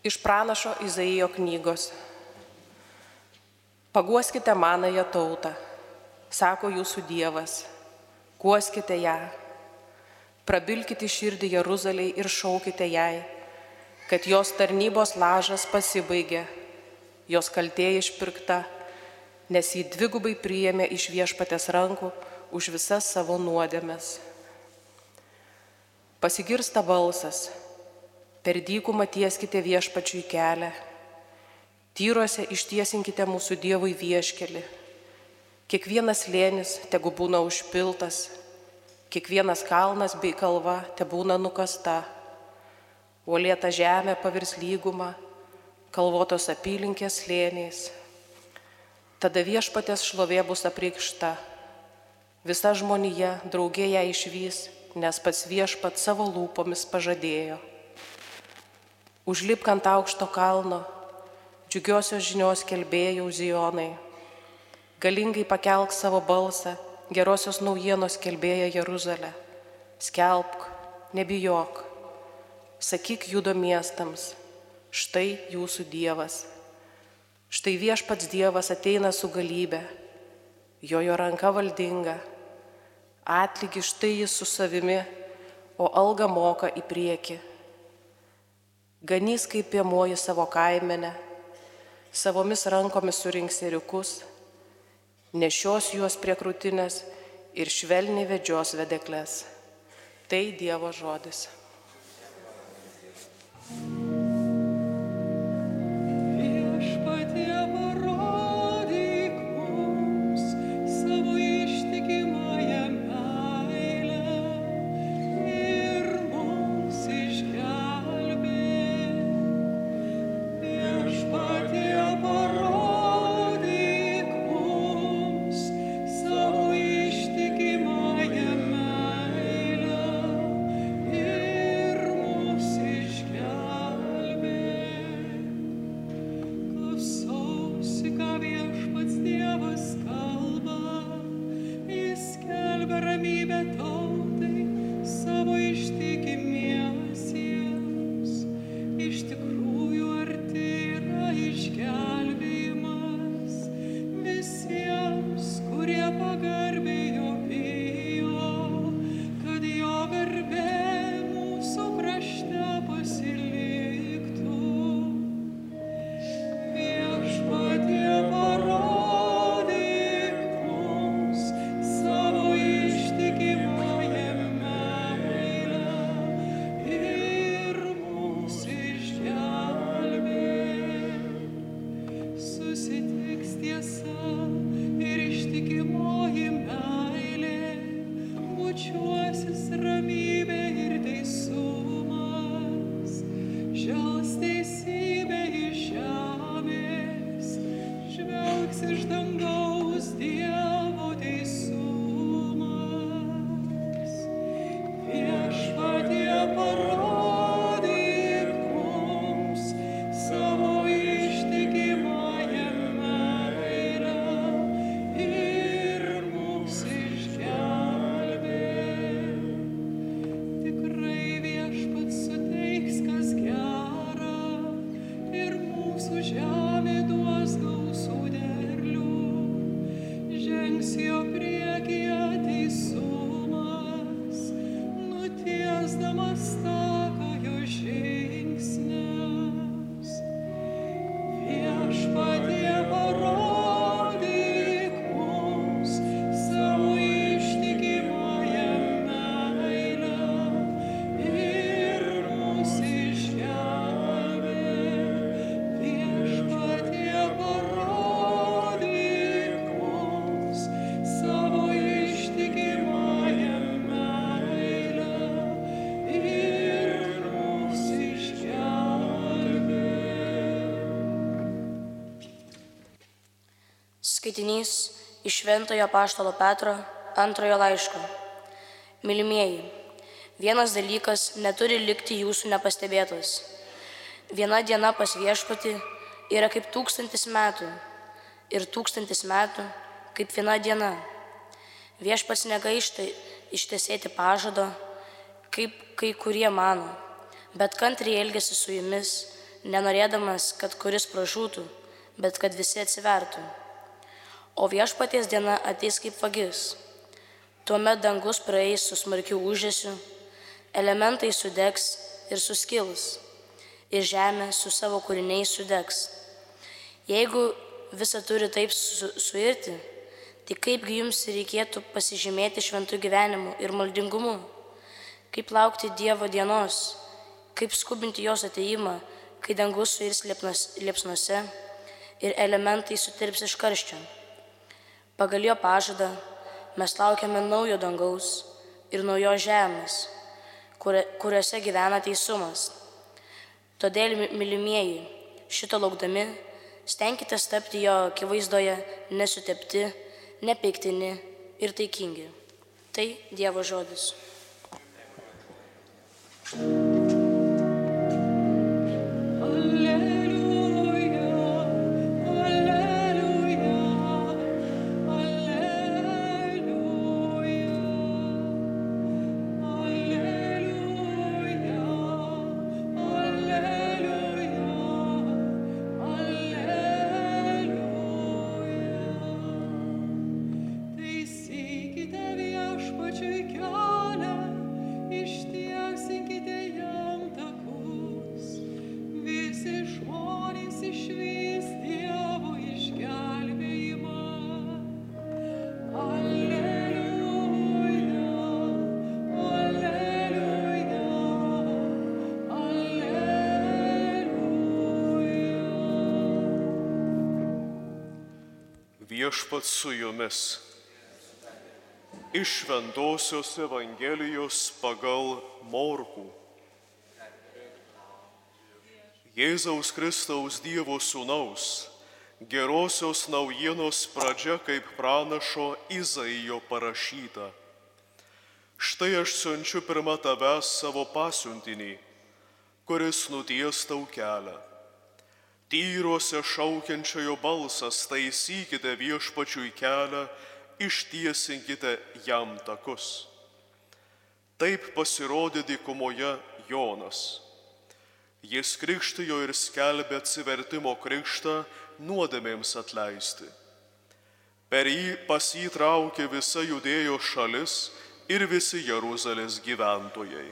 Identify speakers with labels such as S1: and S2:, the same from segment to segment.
S1: Iš pranašo Izaijo knygos. Paguoskite manąją tautą, sako jūsų Dievas, guoskite ją, prabilkite širdį Jeruzaliai ir šaukite jai, kad jos tarnybos lažas pasibaigė, jos kaltė išpirkta, nes jį dvigubai priėmė iš viešpatės rankų už visas savo nuodėmes. Pasigirsta balsas, per dykumą tieskite viešpačiui kelią, tyruose ištiesinkite mūsų Dievui vieškelį. Kiekvienas lėnis tegu būna užpiltas, kiekvienas kalnas bei kalva te būna nukasta, uolėta žemė pavirs lygumą, kalvotos apylinkės lėniais. Tada viešpatės šlovė bus apreikšta, visa žmonija draugėje išvys nes pats viešpat savo lūpomis pažadėjo. Užlipk ant aukšto kalno, džiugiosios žinios kelbėjau Zijonai. Galingai pakelk savo balsą, gerosios naujienos kelbėja Jeruzalė. Skelbk, nebijok, sakyk judo miestams, štai jūsų Dievas. Štai viešpats Dievas ateina su galybė, jo jo ranka valdinga atlygį štai jis su savimi, o algą moka į priekį. Ganys kaip piemoji savo kaimenę, savomis rankomis surinks eriukus, nešios juos prie krūtinės ir švelniai vedžios vedeklės. Tai Dievo žodis.
S2: Skaitinys iš Šventojo Paštalo Petro antrojo laiško. Mylimieji, vienas dalykas neturi likti jūsų nepastebėtas. Viena diena pas viešpati yra kaip tūkstantis metų ir tūkstantis metų kaip viena diena. Viešpats negaišta ištesėti pažado, kaip kai kurie mano, bet kantriai elgesi su jumis, nenorėdamas, kad kuris pražūtų, bet kad visi atsivertų. O viešpaties diena ateis kaip vagis. Tuomet dangus praeis su smarkiu užėsiu, elementai sudegs ir suskils, ir žemė su savo kūriniais sudegs. Jeigu visą turi taip su, suirti, tai kaipgi jums reikėtų pasižymėti šventų gyvenimu ir maldingumu? Kaip laukti Dievo dienos, kaip skubinti jos ateimą, kai dangus suirs liepsnuose ir elementai sutirps iš karščio. Pagal jo pažadą mes laukiame naujo dangaus ir naujos žemės, kuriuose gyvena teisumas. Todėl, mylimieji, šito laukdami, stenkite tapti jo akivaizdoje nesutepti, nepeiktini ir taikingi. Tai Dievo žodis. thank you
S3: viešpat su jumis. Iš Šventojios Evangelijos pagal Morkų. Jėzaus Kristaus Dievo Sūnaus, gerosios naujienos pradžia kaip pranašo Izaijo parašyta. Štai aš siunčiu pirmą tavęs savo pasiuntinį, kuris nuties tau kelią Tyruose šaukiančiojo balsas, taisykite viešpačiui kelią, ištiesinkite jam takus. Taip pasirodė dykumoje Jonas. Jis krikštijo ir skelbė atsivertimo krikštą nuodėmėms atleisti. Per jį pasitraukė visa judėjo šalis ir visi Jeruzalės gyventojai.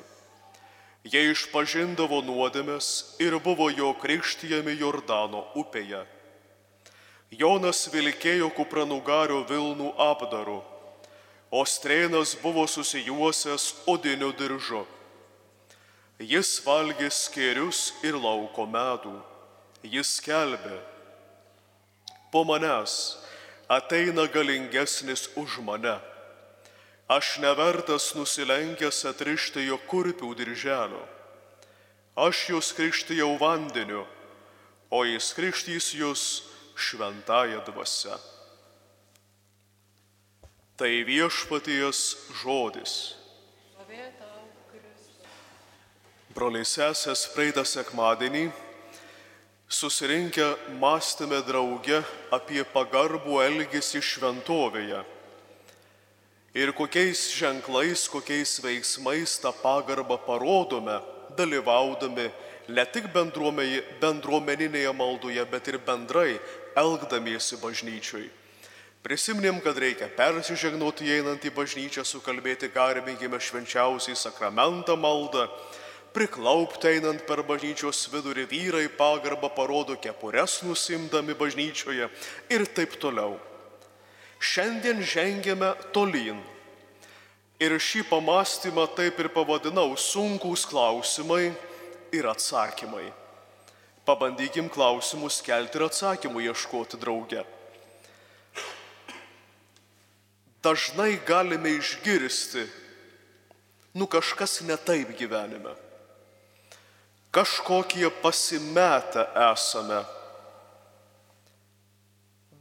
S3: Jie išpažindavo nuodėmės ir buvo jo krikštijami Jordano upėje. Jonas vilkėjo kupranugario Vilnų apdaru, o strėnas buvo susijuosęs odiniu diržu. Jis valgė skėrius ir lauko medų. Jis skelbė, po manęs ateina galingesnis už mane Aš nevertas nusilenkęs atrišti jo kurpių dirželio. Aš jūs krikštijau vandeniu, o jis krikštys jūs šventąją dvasę. Tai viešpaties žodis. Broliai sesės praeitą sekmadienį susirinkę mąstėme drauge apie pagarbų elgesį šventovėje ir kokiais ženklais, kokiais veiksmais tą pagarbą parodome, dalyvaudami ne tik bendruomeninėje maldoje, bet ir bendrai elgdamiesi bažnyčiui. Prisiminėm, kad reikia persižegnoti einant į bažnyčią, sukalbėti garbingime švenčiausiai sakramentą maldą, priklaupti einant per bažnyčios vidurį vyrai pagarbą parodo kepures nusimdami bažnyčioje ir taip toliau. Šiandien žengėme tolyn. Ir šį pamastymą taip ir pavadinau sunkus klausimai ir atsakymai. Pabandykim klausimus kelti ir atsakymų ieškoti drauge. Dažnai galime išgirsti, nu kažkas ne taip gyvenime. Kažkokie pasimetę esame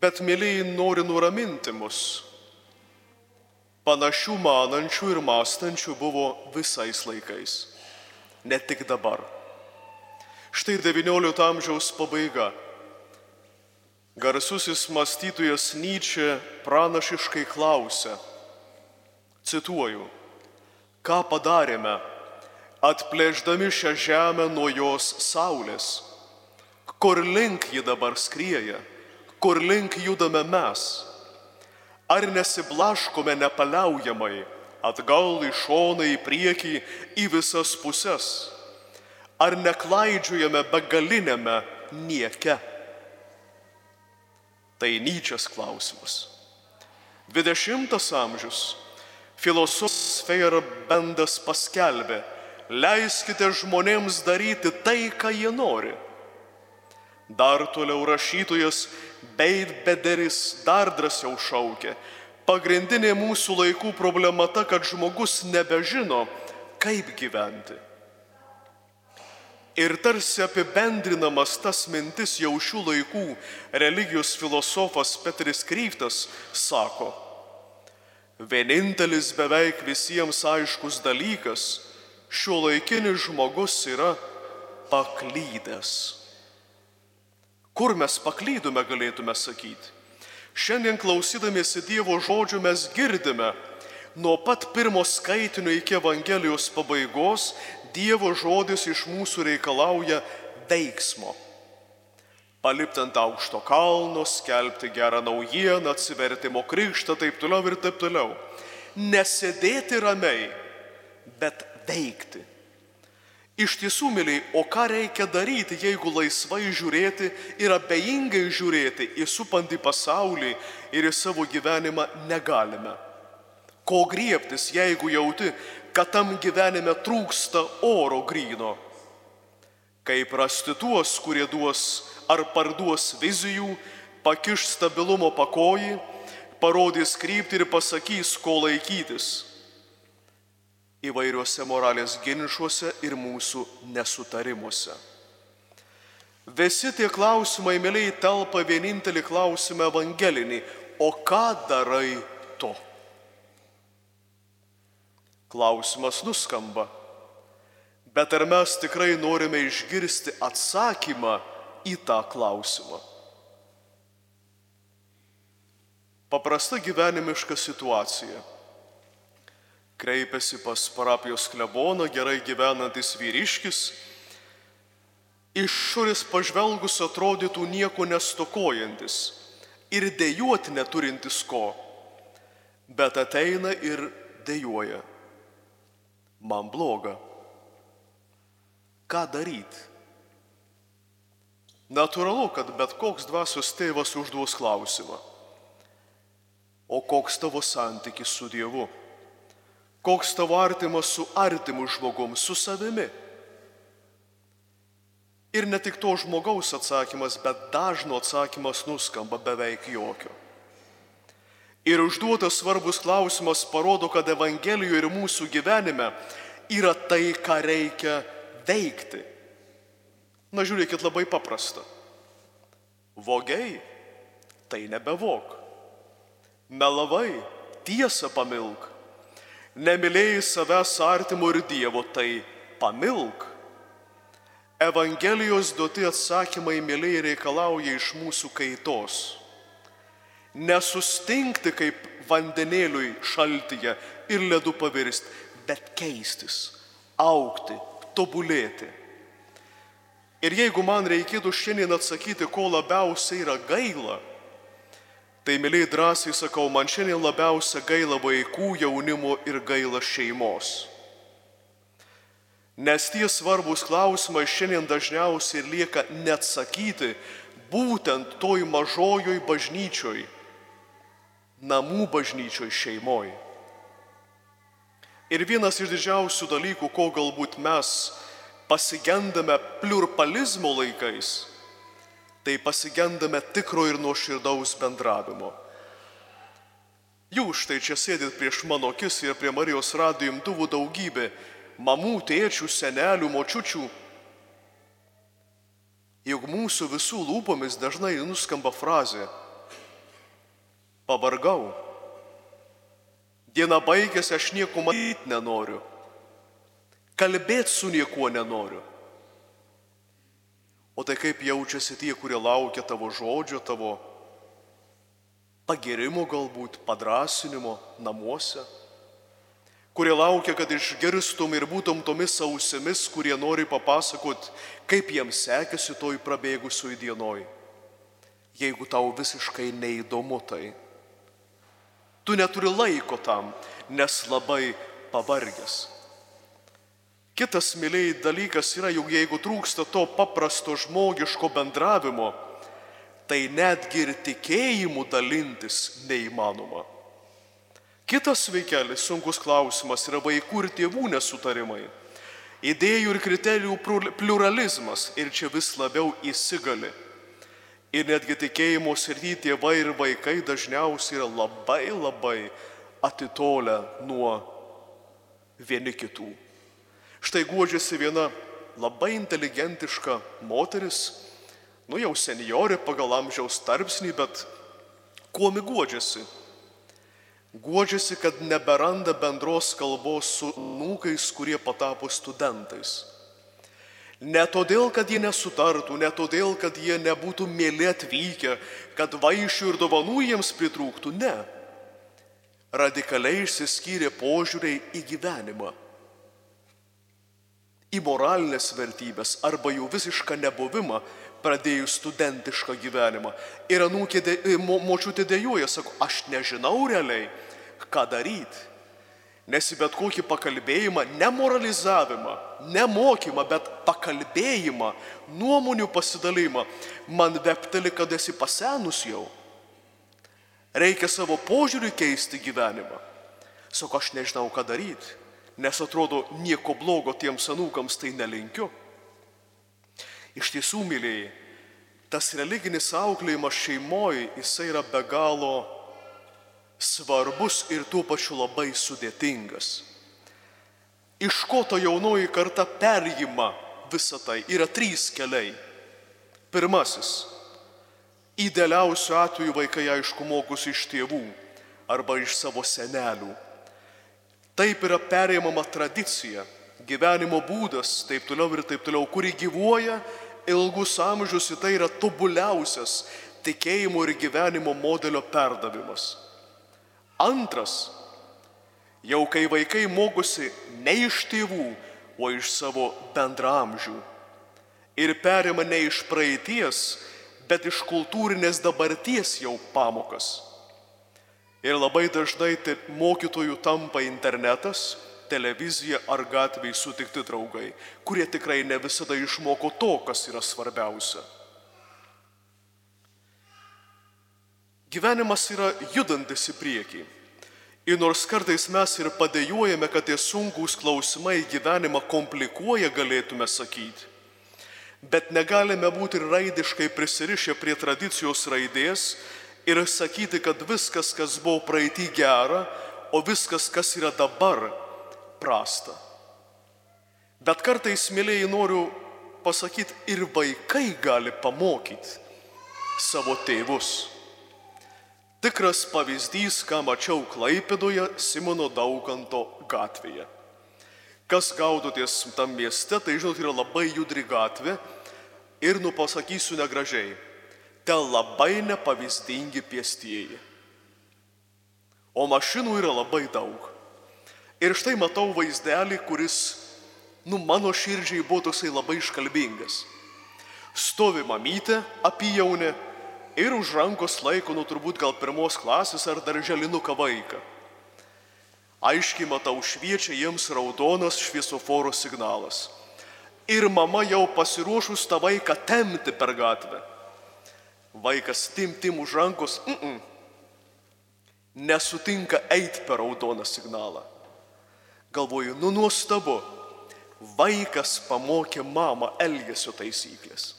S3: Bet mėlyjei nori nuraminti mus. Panašių manančių ir mąstančių buvo visais laikais, ne tik dabar. Štai XIX amžiaus pabaiga. Garsusis mąstytojas Nyčia pranašiškai klausia, cituoju, ką padarėme, atplėždami šią žemę nuo jos saulės, Kur link ji dabar skrieja, kur link judame mes? Ar nesiblaškome nepaliaujamai, atgal į šoną, į priekį, į visas puses? Ar neklaidžiujame begalinėme nieke? Tai Nyčias klausimas. 20 amžius filosofas Feyerbendas paskelbė, leiskite žmonėms daryti tai, ką jie nori. Dar toliau rašytojas Beit Bederis dar drąsiau šaukė, pagrindinė mūsų laikų problema ta, kad žmogus nebežino, kaip gyventi. Ir tarsi apibendrinamas tas mintis jau šių laikų religijos filosofas Petris Kryptas sako, vienintelis beveik visiems aiškus dalykas, šio laikinis žmogus yra paklydęs. Kur mes paklydome, galėtume sakyti. Šiandien klausydamėsi Dievo žodžių mes girdime, nuo pat pirmo skaitinio iki Evangelijos pabaigos Dievo žodis iš mūsų reikalauja veiksmo. Palipti ant aukšto kalno, skelbti gerą naujieną, atsivertimo krikštą, taip toliau ir taip toliau. Nesėdėti ramiai, bet veikti. Iš tiesų, mėlyai, o ką reikia daryti, jeigu laisvai žiūrėti ir abejingai žiūrėti į supantį pasaulį ir į savo gyvenimą negalime? Ko griebtis, jeigu jauti, kad tam gyvenime trūksta oro gryno? Kaip rasti tuos, kurie duos ar parduos vizijų, pakiš stabilumo pakojį, parodys kryptį ir pasakys, ko laikytis įvairiuose moralės ginčiuose ir mūsų nesutarimuose. Visi tie klausimai, mėlyai, telpa vienintelį klausimą evangelinį. O ką darai tu? Klausimas nuskamba. Bet ar mes tikrai norime išgirsti atsakymą į tą klausimą? Paprasta gyvenimiška situacija Kreipiasi pas parapijos kleboną gerai gyvenantis vyriškis, išorės pažvelgus atrodytų nieko nestokojantis ir dėjuoti neturintis ko, bet ateina ir dėjuoja. Man bloga. Ką daryti? Natūralu, kad bet koks dvasios tėvas užduos klausimą. O koks tavo santykis su Dievu? Koks tavo artimas su artimu žmogum, su savimi. Ir ne tik to žmogaus atsakymas, bet dažno atsakymas nuskamba beveik jokio. Ir užduotas svarbus klausimas parodo, kad Evangelijoje ir mūsų gyvenime yra tai, ką reikia veikti. Na žiūrėkit labai paprasta. Vogiai, tai nebevok. Melavai, tiesą pamilk nemylėjai savęs artimo ir Dievo, tai pamilk. Evangelijos duoti atsakymai mėlyje reikalauja iš mūsų kaitos. Nesustingti kaip vandenėliui šaltyje ir ledu pavirsti, bet keistis, aukti, tobulėti. Ir jeigu man reikėtų šiandien atsakyti, ko labiausiai yra gaila, Tai mėlyje drąsiai sakau, man šiandien labiausia gaila vaikų, jaunimo ir gaila šeimos. Nes tie svarbus klausimai šiandien dažniausiai lieka neatsakyti būtent toj mažojoj bažnyčioj, namų bažnyčioj šeimoj. Ir vienas iš didžiausių dalykų, ko galbūt mes pasigendame pluralizmo laikais, tai pasigendame tikro ir nuoširdaus bendravimo. Jūs štai čia sėdit prieš mano akis ir prie Marijos radijo imtuvų daugybė mamų, tėčių, senelių, močiučių. Juk mūsų visų lūpomis dažnai nuskamba frazė pavargau. Diena baigėsi, aš nieko matyti nenoriu. Kalbėti su niekuo nenoriu. O tai kaip jaučiasi tie, kurie laukia tavo žodžio, tavo pagirimo galbūt, padrasinimo namuose, kurie laukia, kad išgirstum ir būtum tomis ausimis, kurie nori papasakot, kaip jiems sekėsi toj prabėgusioj dienoj. Jeigu tau visiškai neįdomu tai. Tu neturi laiko tam, nes labai pavargęs. Kitas, mėlyjei, dalykas yra, jog jeigu trūksta to paprasto žmogiško bendravimo, tai netgi ir tikėjimu dalintis neįmanoma. Kitas veikelis, sunkus klausimas yra vaikų ir tėvų nesutarimai. Idėjų ir kriterijų pluralizmas ir čia vis labiau įsigali. Ir netgi tikėjimo srity tėvai ir vaikai dažniausiai yra labai labai atitolę nuo vieni kitų. Štai guodžiasi viena labai inteligentiška moteris, nu jau seniorė pagal amžiaus tarpsnį, bet kuo mi guodžiasi? Guodžiasi, kad neberanda bendros kalbos su nūkais, kurie patapo studentais. Ne todėl, kad jie nesutartų, ne todėl, kad jie nebūtų mėly atvykę, kad vaišių ir dovanų jiems pritrūktų, ne. Radikaliai išsiskyrė požiūriai į gyvenimą į moralinės vertybės arba jų visišką nebuvimą pradėjus studentišką gyvenimą. Ir anūkė, e, mo, močiutė dėjoja, sako, aš nežinau realiai, ką daryti. Nes į bet kokį pakalbėjimą, ne moralizavimą, ne mokymą, bet pakalbėjimą, nuomonių pasidalymą, man vepteli, kad esi pasenus jau. Reikia savo požiūrį keisti gyvenimą. Sako, aš nežinau, ką daryti nes atrodo nieko blogo tiems anūkams tai nelinkiu. Iš tiesų, mylėjai, tas religinis auklėjimas šeimoje, jisai yra be galo svarbus ir tuo pačiu labai sudėtingas. Iš ko ta jaunoji karta perjima visą tai? Yra trys keliai. Pirmasis. Idealiausiu atveju vaikai aišku mokus iš tėvų arba iš savo senelių Taip yra perėmama tradicija, gyvenimo būdas, taip toliau ir taip toliau, kuri gyvuoja ilgus amžius tai yra tobuliausias tikėjimo ir gyvenimo modelio perdavimas. Antras, jau kai vaikai mokosi ne iš tėvų, o iš savo bendramžių ir perima ne iš praeities, bet iš kultūrinės dabarties jau pamokas Ir labai dažnai tai mokytojų tampa internetas, televizija ar gatviai sutikti draugai, kurie tikrai ne visada išmoko to, kas yra svarbiausia. Gyvenimas yra judantis į priekį. Ir nors kartais mes ir padėjojame, kad tie sunkūs klausimai gyvenimą komplikuoja, galėtume sakyti, bet negalime būti raidiškai prisirišę prie tradicijos raidės ir sakyti, kad viskas, kas buvo praeitį gera, o viskas, kas yra dabar, prasta. Bet kartais, mėlyjei, noriu pasakyti, ir vaikai gali pamokyti savo tėvus. Tikras pavyzdys, ką mačiau Klaipidoje Simono Daukanto gatvėje. Kas gaudotės tam mieste, tai žinot, yra labai judri gatvė ir nu pasakysiu negražiai ten labai nepavyzdingi pėstieji. O mašinų yra labai daug. Ir štai matau vaizdelį, kuris, nu, mano širdžiai buvo toksai labai iškalbingas. Stovi mamytė apijaunė ir už rankos laiko, nu, turbūt gal pirmos klasės ar darželinuką vaiką. Aiškiai matau, šviečia jiems raudonas šviesoforo signalas. Ir mama jau pasiruošus tą vaiką temti per gatvę. Vaikas tim tim už rankos mm -mm, nesutinka eiti per raudoną signalą. Galvoju, nu nuostabu, vaikas pamokė mamą elgesio taisyklės.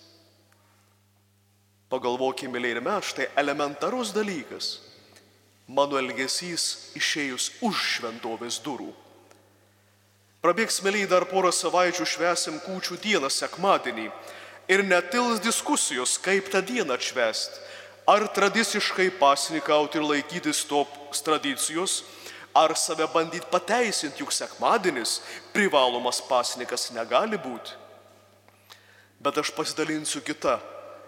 S3: Pagalvokime, ir mes, štai elementarus dalykas. Mano elgesys išėjus už šventovės durų. Prabėgs mėlyje dar porą savaičių švesim kūčių dieną sekmadienį ir netils diskusijos, kaip tą dieną atšvest. Ar tradiciškai pasnikauti ir laikytis tos tradicijos, ar save bandyti pateisinti, juk sekmadienis privalomas pasnikas negali būti. Bet aš pasidalinsiu kitą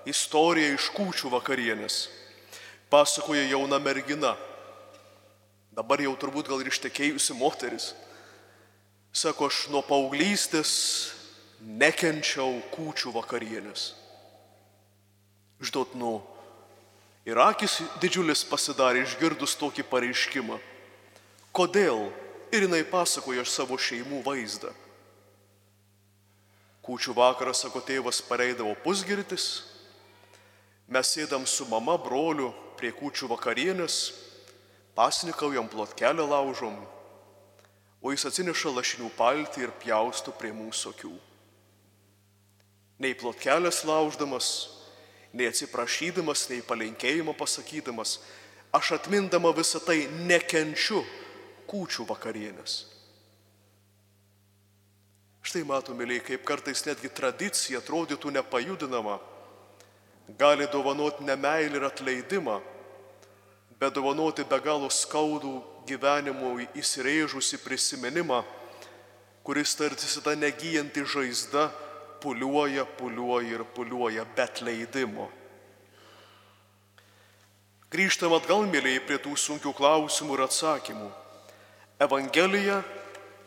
S3: istoriją iš kūčių vakarienės. Pasakoja jauna mergina, dabar jau turbūt gal ir ištekėjusi moteris, Sako, aš nuo paauglystės nekenčiau kūčių vakarienės. Žinot, nu, ir akis didžiulis pasidarė išgirdus tokį pareiškimą. Kodėl? Ir jinai pasakoja savo šeimų vaizdą. Kūčių vakarą, sako tėvas, pareidavo pusgirtis, mes sėdam su mama, broliu prie kūčių vakarienės, pasnikaujam plotkelę laužom, o jis atsineša lašinių paltį ir pjaustų prie mūsų akių. Nei plotkelės lauždamas, nei atsiprašydamas, nei palinkėjimo pasakydamas, aš atmindama visą tai nekenčiu kūčių vakarienės. Štai matomėliai, kaip kartais netgi tradicija atrodytų nepajudinama, gali dovanoti nemailį ir atleidimą, bet dovanoti be galo skaudų gyvenimui įsirėžusi prisiminimą, kuris tarsi ta negyjanti žaizda puliuoja, puliuoja ir puliuoja, bet leidimo. Grįžtam atgal, mėlyje, prie tų sunkių klausimų ir atsakymų. Evangelija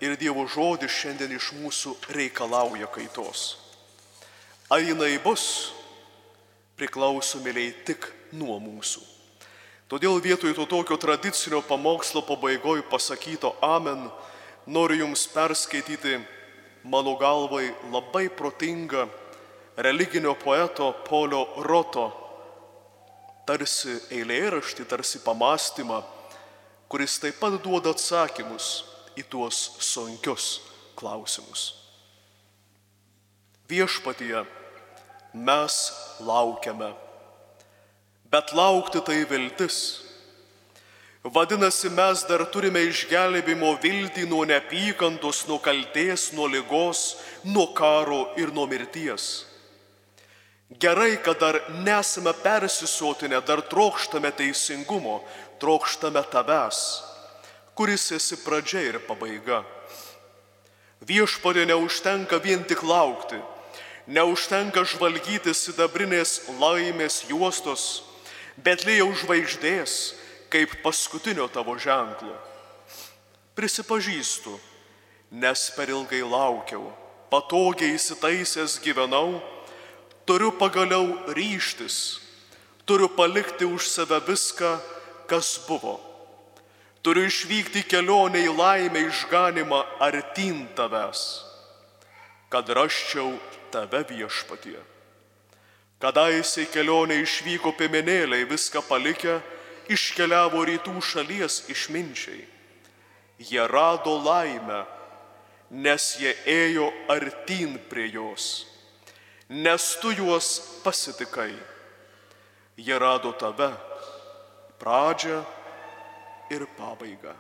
S3: ir Dievo žodis šiandien iš mūsų reikalauja kaitos. Ar jinai bus, priklauso, mėlyje, tik nuo mūsų. Todėl vietoj to tokio tradicinio pamokslo pabaigoje pasakyto Amen noriu Jums perskaityti mano galvai labai protingą religinio poeto Polio Roto tarsi eilėraštį, tarsi pamastymą, kuris taip pat duoda atsakymus į tuos sunkius klausimus. Viešpatyje mes laukiame bet laukti tai viltis. Vadinasi, mes dar turime išgelbimo viltį nuo neapykantos, nuo kalties, nuo lygos, nuo karo ir nuo mirties. Gerai, kad dar nesame persisotinę, dar trokštame teisingumo, trokštame tavęs, kuris esi pradžia ir pabaiga. Viešpadė neužtenka vien tik laukti, neužtenka žvalgyti sidabrinės laimės juostos, Betlėjaus žvaigždės kaip paskutinio tavo ženklo. Prisipažįstu, nes per ilgai laukiau, patogiai įsitaisęs gyvenau, turiu pagaliau ryštis, turiu palikti už save viską, kas buvo. Turiu išvykti kelionę į laimę išganimą artin tavęs, kad raščiau tave viešpatie. Kadaise į kelionę išvyko piemenėliai, viską palikę, iškeliavo rytų šalies išminčiai. Jie rado laimę, nes jie ėjo artin prie jos, nes tu juos pasitikai. Jie rado tave, pradžią ir pabaigą.